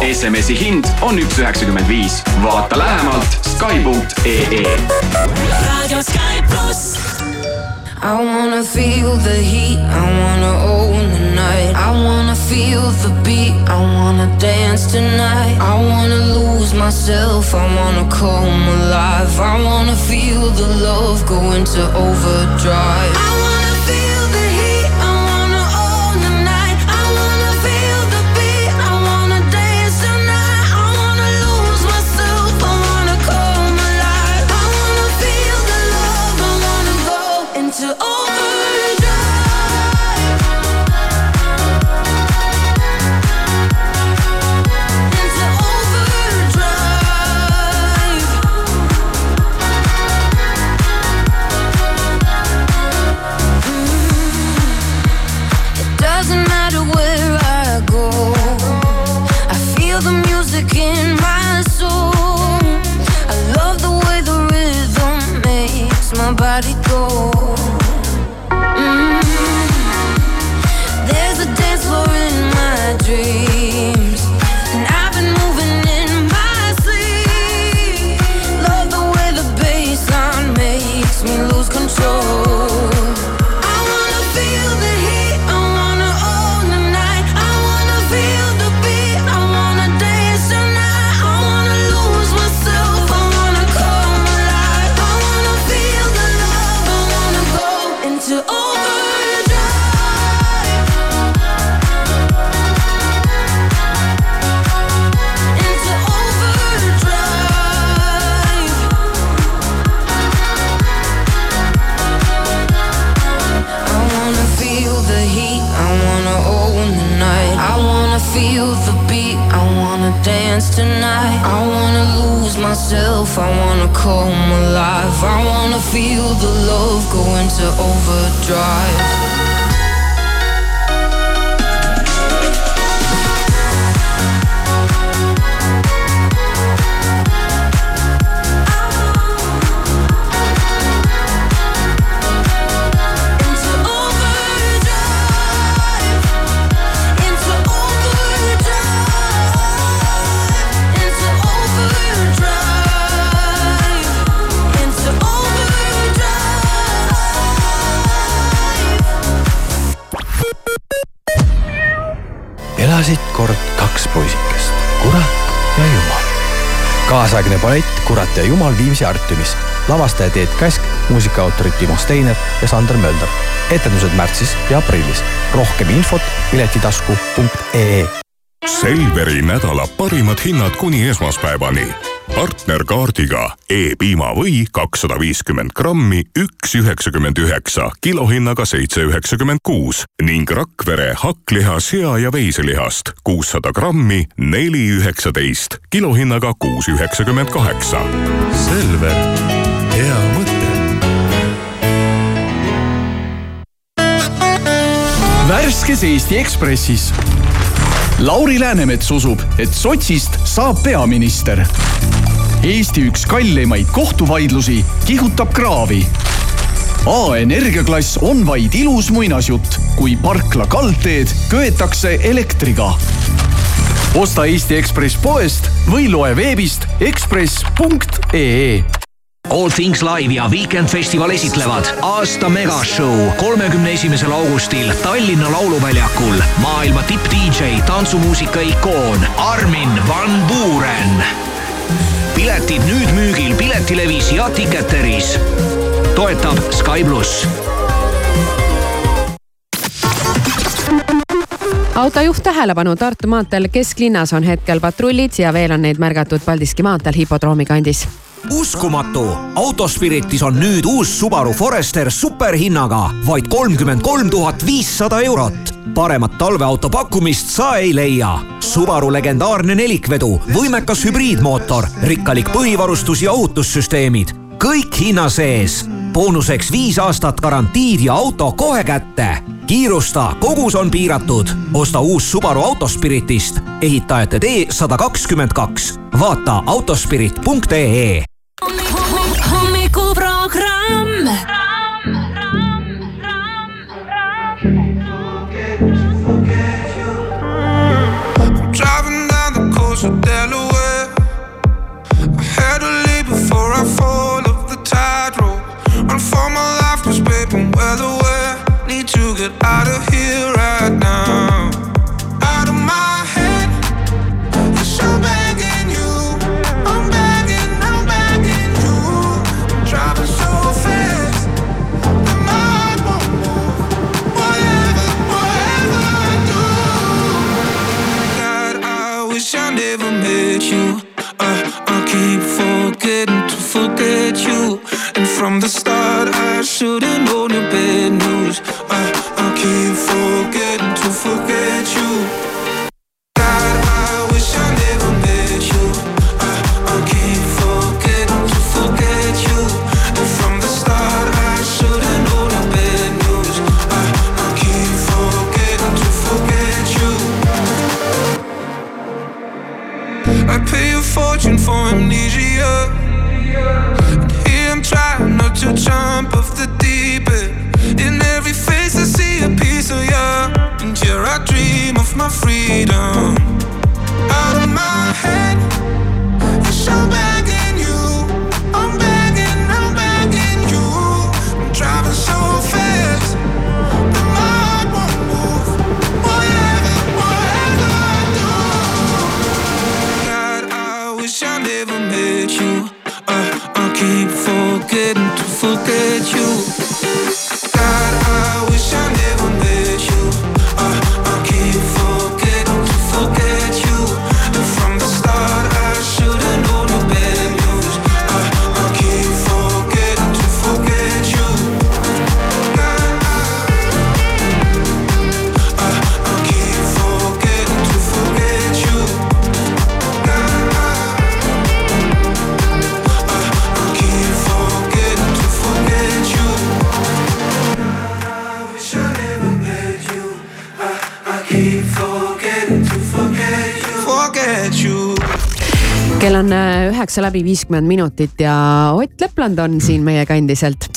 SMS-i hind on üks üheksakümmend viis. vaata lähemalt Sky.ee. Radio Sky Plus. I wanna feel the heat, I wanna own the night. I wanna feel the beat, I wanna dance tonight. I wanna lose myself, I wanna come alive. I wanna feel the love go into overdrive. Tonight. I wanna lose myself, I wanna come alive. I wanna feel the love go into overdrive. Kaasaegne ballett Kurat ja jumal Viimsi Artiumis. lavastaja Teet Käsk, muusikaautorid Timo Steiner ja Sander Mölder. etendused märtsis ja aprillis. rohkem infot piletitasku.ee Selveri nädala parimad hinnad kuni esmaspäevani. Partnerkaardiga E-piimavõi kakssada viiskümmend grammi, üks üheksakümmend üheksa, kilohinnaga seitse üheksakümmend kuus ning Rakvere hakkliha, sea ja veiselihast kuussada grammi, neli üheksateist, kilohinnaga kuus üheksakümmend kaheksa. Selver, hea mõte. värskes Eesti Ekspressis. Lauri Läänemets usub, et sotsist saab peaminister. Eesti üks kallimaid kohtuvaidlusi kihutab kraavi. A energiaklass on vaid ilus muinasjutt, kui parkla kaldteed köetakse elektriga. osta Eesti Ekspress poest või loe veebist ekspress.ee All Things Live ja Weekend Festival esitlevad aasta megashow kolmekümne esimesel augustil Tallinna Lauluväljakul. maailma tipp-DJ, tantsumuusika ikoon Armin van Buuren. piletid nüüd müügil Piletilevis ja Ticketeris. toetab Sky pluss autojuht tähelepanu, Tartu maanteel kesklinnas on hetkel patrullid ja veel on neid märgatud Paldiski maanteel hipodroomi kandis uskumatu, Autospiritis on nüüd uus Subaru Forester superhinnaga vaid kolmkümmend kolm tuhat viissada eurot. paremat talveauto pakkumist sa ei leia. Subaru legendaarne nelikvedu, võimekas hübriidmootor, rikkalik põhivarustus ja ohutussüsteemid, kõik hinna sees. boonuseks viis aastat garantiid ja auto kohe kätte. kiirusta, kogus on piiratud. osta uus Subaru Autospiritist, ehitajate tee sada kakskümmend kaks. vaata autospirit.ee I'm driving down the coast of Delaware. I had to leave before I fall off the tightrope. Run for my life. Need to get out of here right now. Keep forgetting to forget you. And from the start, I should've known your bad news. I, I keep forgetting to forget you. Üheksa läbi viiskümmend minutit ja Ott Lepland on siin meie kandiselt.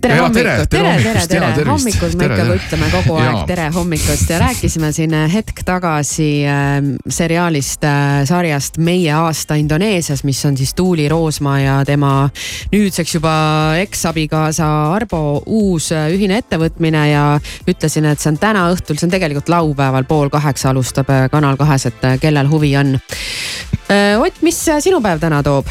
Tere Ja, hommikust, tere, tere, tere tere, hommikul me Tere, ikka tere. ütleme kogu aeg Jaa. tere hommikust ja rääkisime siin äh, hetk tagasi äh, seriaalist äh,, sarjast Meie aasta Indoneesias, mis on siis Tuuli Roosma ja tema nüüdseks juba eksabikaasa Arbo uus äh, ühine ettevõtmine ja ütlesin, et see on täna õhtul, see on tegelikult laupäeval pool kaheksa alustab äh, Kanal kahes, et äh, kellel huvi on. Ott, mis äh, sinu päev täna toob?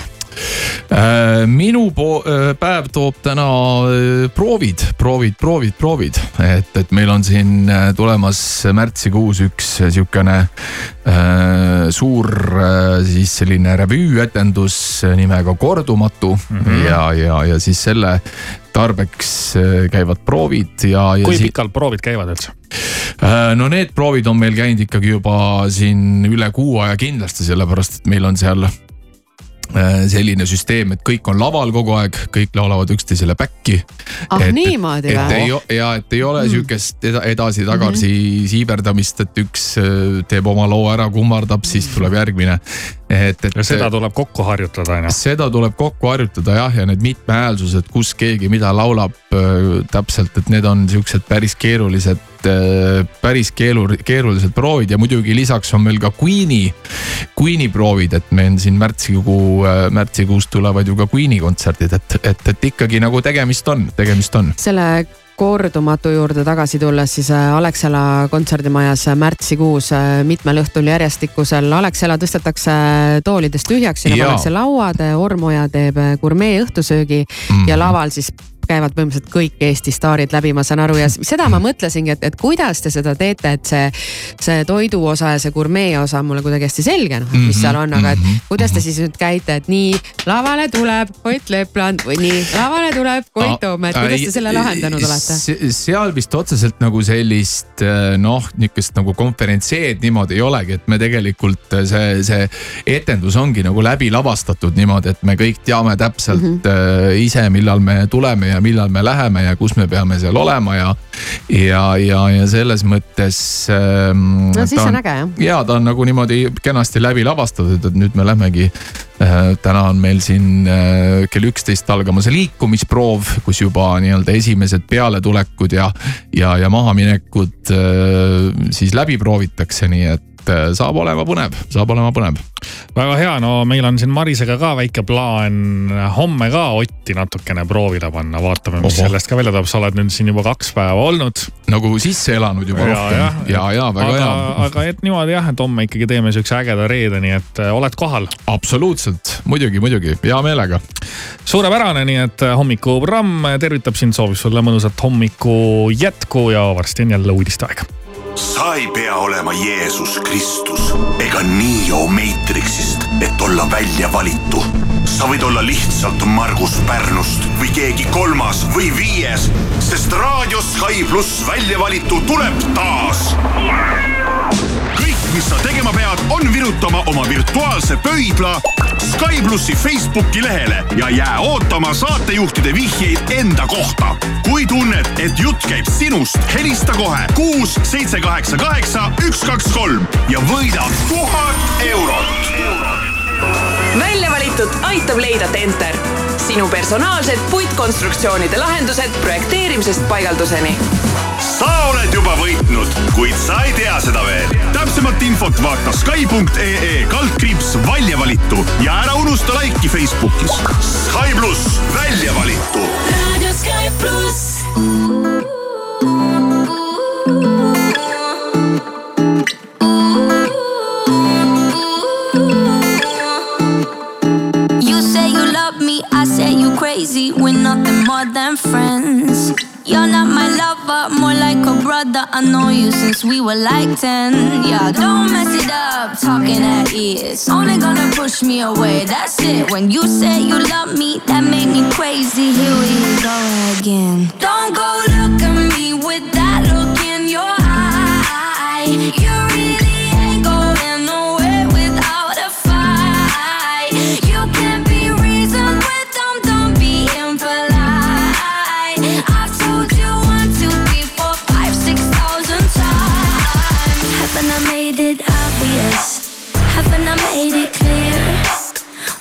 Äh, minu äh, päev toob täna äh, proovid, proovid, proovid, proovid, et, et meil on siin tulemas märtsikuus üks sihukene suur siis selline revüüetendus nimega Kordumatu mm -hmm. ja, ja, ja siis selle tarbeks käivad proovid ja, ja. kui si- pikalt proovid käivad üldse? No need proovid on meil käinud ikkagi juba siin üle kuu aja kindlasti, sellepärast et meil on seal selline süsteem, et kõik on laval kogu aeg, kõik laulavad üksteisele back'i. ah et, niimoodi et ei või?, ja et ei ole Mm. sihukest eda- edasi-tagasi mm. -hmm. siiberdamist, et üks äh, teeb oma loo ära, kummardab, siis tuleb järgmine. et, et. seda tuleb kokku harjutada on ju. seda tuleb kokku harjutada jah, ja need mitmehäälsused, kus keegi mida laulab äh, täpselt, et need on siuksed päris keerulised äh, päris keelu, keerulised proovid ja muidugi lisaks on meil ka Queen'i, Queen'i proovid, et meil on siin märtsikuu, märtsikuus tulevad ju ka Queen'i kontserdid, et, et, et ikkagi nagu tegemist on, tegemist on. selle kordumatu juurde tagasi tulles, siis äh, Alexela kontserdimajas äh, märtsikuus äh, mitmel õhtul järjestikusel Alexela tõstetakse äh, toolidest tühjaks, sinna pannakse lauad, Ormoja teeb äh, gurmee õhtusöögi Mhm. ja laval siis käivad põhimõtteliselt kõik Eesti staarid läbi, ma saan aru ja seda ma mõtlesingi, et, et kuidas te seda teete, et see, see toidu osa ja see gurmee osa on mulle kuidagi hästi selge, noh, mis seal on, aga et kuidas te siis nüüd käite, et nii lavale tuleb Ott Lepland või nii lavale tuleb Koit Toome, et kuidas te selle lahendanud olete? seal vist otseselt nagu sellist noh, niisugust nagu konverentseed niimoodi ei olegi, et me tegelikult see, see etendus ongi nagu läbi lavastatud niimoodi, et me kõik teame täpselt mm -hmm. ise, millal me tuleme ja millal me läheme ja kus me peame seal olema ja. ja, ja, ja selles mõttes ähm,. no siis on, on äge jah. ja ta on nagu niimoodi kenasti läbi lavastatud, et nüüd me lähmegi äh,. täna on meil siin äh, kell üksteist algamas liikumisproov, kus juba nii-öelda esimesed pealetulekud ja, ja, ja mahaminekud äh, siis läbi proovitakse, nii et et saab olema põnev, saab olema põnev. väga hea, no meil on siin Marisega ka väike plaan homme ka Otti natukene proovile panna, vaatame, mis Oho. sellest ka välja tuleb, sa oled nüüd siin juba kaks päeva olnud. nagu sisse elanud juba ja, rohkem ja, ja, väga aga, hea. aga et niimoodi jah, et homme ikkagi teeme siukse ägeda reede, nii et äh, oled kohal. absoluutselt, muidugi, muidugi, hea meelega. suurepärane, nii et äh, hommikuprogramm tervitab sind, soovib sulle mõnusat hommiku jätku ja varsti on jälle uudiste aeg sa ei pea olema Jeesus Kristus ega Neo Matrixist, et olla välja valitu. Sa võid olla lihtsalt Margus Pärnust või keegi kolmas või viies, sest raadio Sky pluss välja valitu tuleb taas kõik, mis sa tegema pead, on virutama oma virtuaalse pöidla Sky plussi Facebooki lehele ja jää ootama saatejuhtide vihjeid enda kohta. kui tunned, et jutt käib sinust, helista kohe kuus, seitse, kaheksa, kaheksa, üks, kaks, kolm ja võida tuhat eurot. Välja valitud aitab leida Tenter, sinu personaalsed puitkonstruktsioonide lahendused projekteerimisest paigalduseni sa oled juba võitnud, kuid sa ei tea seda veel. täpsemat infot vaata Sky.ee kaldkriips välja valitu ja ära unusta laiki Facebookis. Sky pluss, välja valitu. raadio Sky pluss. Since we were like 10. Yeah, don't mess it up, talking at ears. Only gonna push me away, that's it. When you say you love me, that made me crazy. Here we go again. Don't go look at me with that look in your eye. You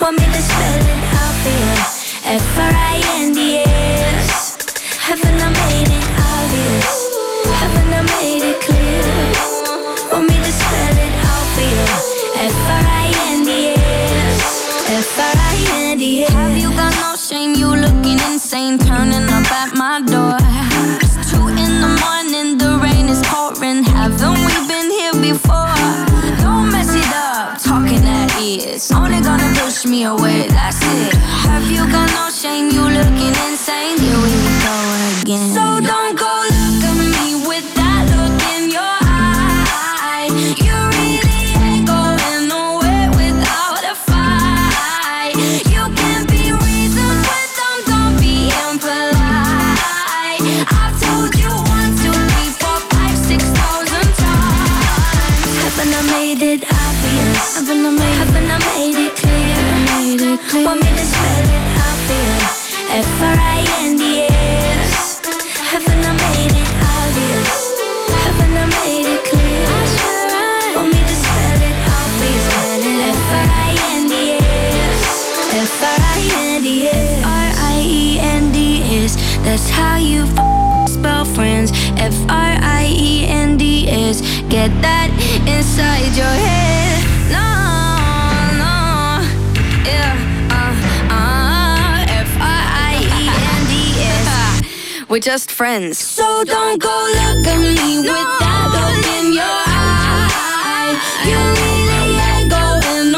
Want me to spell it out for you? F-R-I-N-D-S. Haven't I made it obvious? Haven't I made it clear? Want me to spell it out for you? F-R-I-N-D-S. F-R-I-N-D-S. Have you got no shame? You looking insane, turning up at my door. Me away, that's it. Have you got no shame? You looking insane. Here we go again. So obvious. F R I N D S. Haven't I made it obvious? Haven't I made it clear? I want me to spell it obvious. That's how you spell friends. F R I E N D S. Get that inside your head. We're just friends. So don't go look at me no. with that look in your eye. You really ain't going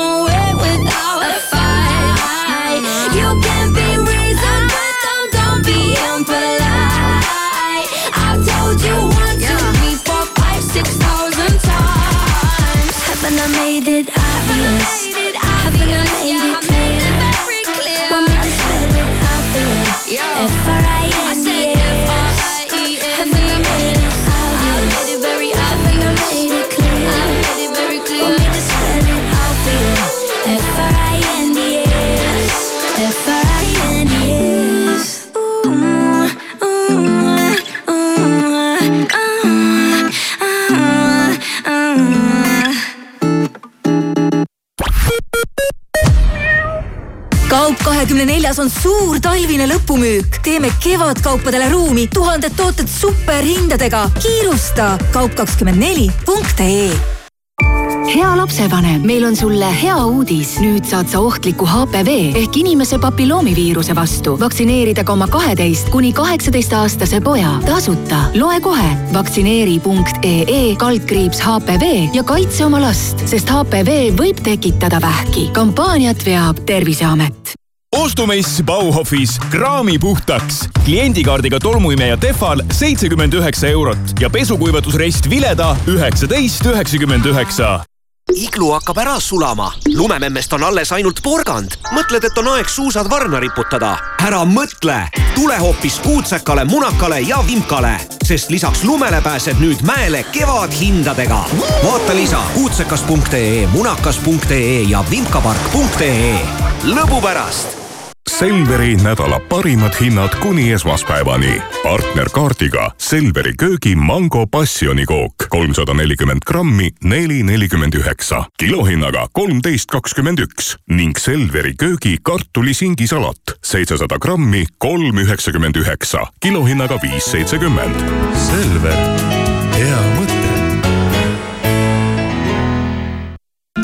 without a fight. You can be reasoned, don't be impolite. I've told you times. Haven't I made it obvious? Haven't I made it clear? If I kahekümne neljas on suur talvine lõpumüük. teeme kevadkaupadele ruumi, tuhanded tooted superhindadega. kiirusta kaup kakskümmend neli punkt ee hea lapsevanem, meil on sulle hea uudis. nüüd saad sa ohtliku HPV ehk inimese papilloomiviiruse vastu vaktsineerida ka oma kaheteist kuni kaheksateist aastase poja tasuta. loe kohe vaktsineeri.ee kaldkriips HPV ja kaitse oma last, sest HPV võib tekitada vähki. kampaaniat veab Terviseamet ostumess Bauhofis kraami puhtaks. kliendikaardiga tolmuimeja Tehval seitsekümmend üheksa eurot ja pesukuivatusrest Vileda üheksateist üheksakümmend üheksa iglu hakkab ära sulama, lumememmest on alles ainult porgand. mõtled, et on aeg suusad varna riputada? ära mõtle, tule hoopis kuutsekale, munakale ja vimkale, sest lisaks lumele pääsed nüüd mäele kevadhindadega. vaata lisa kuutsekas.ee, munakas.ee ja vimkapark.ee. lõbu pärast Selveri nädala parimad hinnad kuni esmaspäevani. partnerkaardiga Selveri köögi mango passionikook kolmsada nelikümmend grammi, neli nelikümmend üheksa, kilohinnaga kolmteist kakskümmend üks ning Selveri köögi kartulisingisalat seitsesada grammi, kolm üheksakümmend üheksa, kilohinnaga viis seitsekümmend. Selver, hea mõte.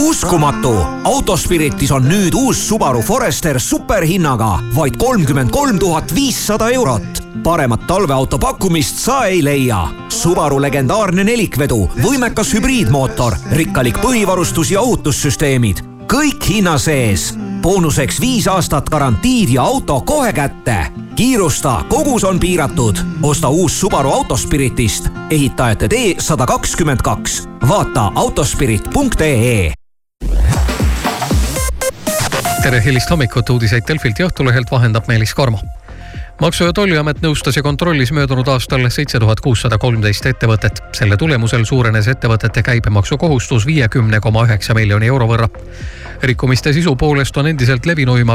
Uskumatu, Autospiritis on nüüd uus Subaru Forester superhinnaga vaid kolmkümmend kolm tuhat viissada eurot. paremat talveauto pakkumist sa ei leia. Subaru legendaarne nelikvedu, võimekas hübriidmootor, rikkalik põhivarustus ja ohutussüsteemid, kõik hinna sees. boonuseks viis aastat garantiid ja auto kohe kätte. kiirusta, kogus on piiratud. osta uus Subaru Autospiritist, ehitajate tee sada kakskümmend kaks. vaata autospirit.ee tere hilist hommikut, uudiseid Delfilt ja Õhtulehelt vahendab Meelis Karmo maksu- ja Tolliamet nõustas ja kontrollis möödunud aastal seitse tuhat kuussada kolmteist ettevõtet. selle tulemusel suurenes ettevõtete käibemaksukohustus viiekümne koma üheksa miljoni euro võrra. rikkumiste sisu poolest on endiselt levinuima